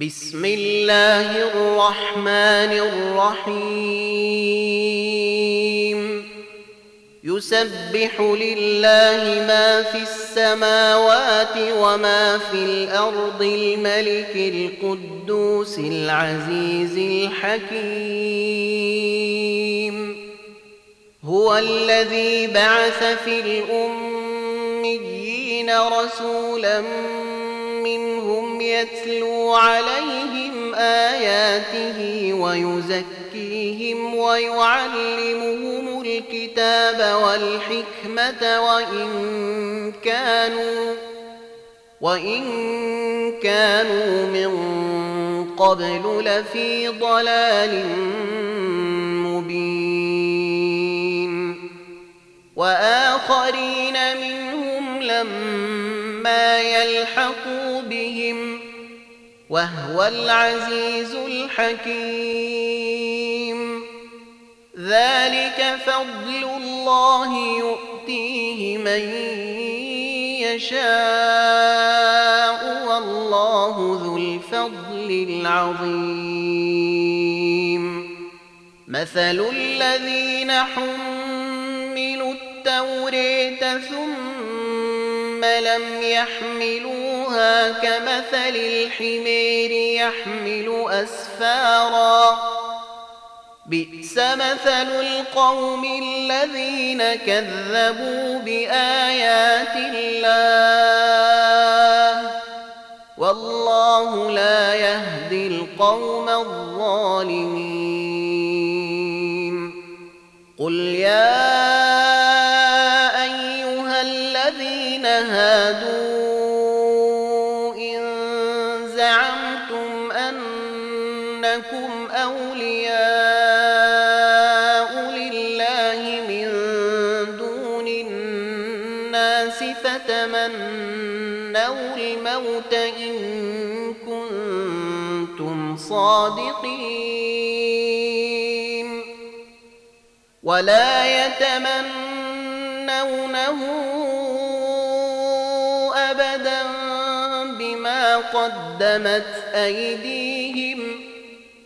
بسم الله الرحمن الرحيم. يسبح لله ما في السماوات وما في الأرض الملك القدوس العزيز الحكيم. هو الذي بعث في الأميين رسولا منهم يتلو عليهم آياته ويزكيهم ويعلمهم الكتاب والحكمة وإن كانوا وإن كانوا من قبل لفي ضلال مبين. وآخرين منهم لما يلحقوا بهم وهو العزيز الحكيم. ذلك فضل الله يؤتيه من يشاء والله ذو الفضل العظيم. مثل الذين حملوا التوريت ثم لم يحملوها كمثل الحمير يحمل أسفارا. بئس مثل القوم الذين كذبوا بآيات الله. والله لا يهدي القوم الظالمين. قل يا أنكم أولياء لله من دون الناس فتمنوا الموت إن كنتم صادقين. ولا يتمنونه أبدا بما قدمت أيديهم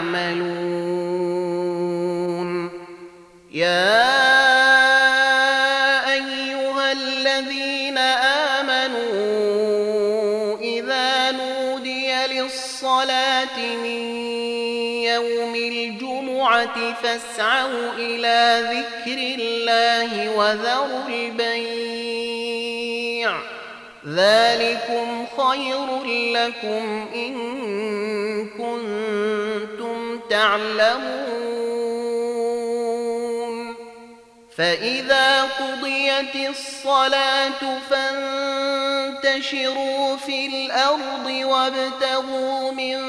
تعملون. يا أيها الذين آمنوا إذا نودي للصلاة من يوم الجمعة فاسعوا إلى ذكر الله وذروا البيع. ذلكم خير لكم إن تعلمون فإذا قضيت الصلاة فانتشروا في الأرض وابتغوا من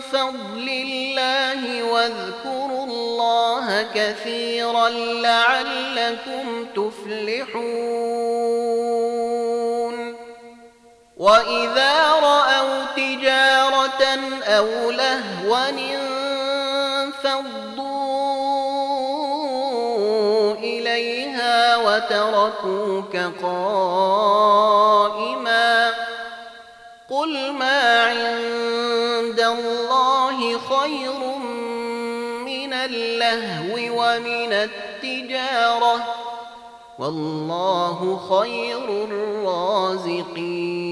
فضل الله واذكروا الله كثيرا لعلكم تفلحون وإذا رأوا تجارة أو لهوا انفضوا إليها وتركوك قائما قل ما عند الله خير من اللهو ومن التجارة والله خير الرازقين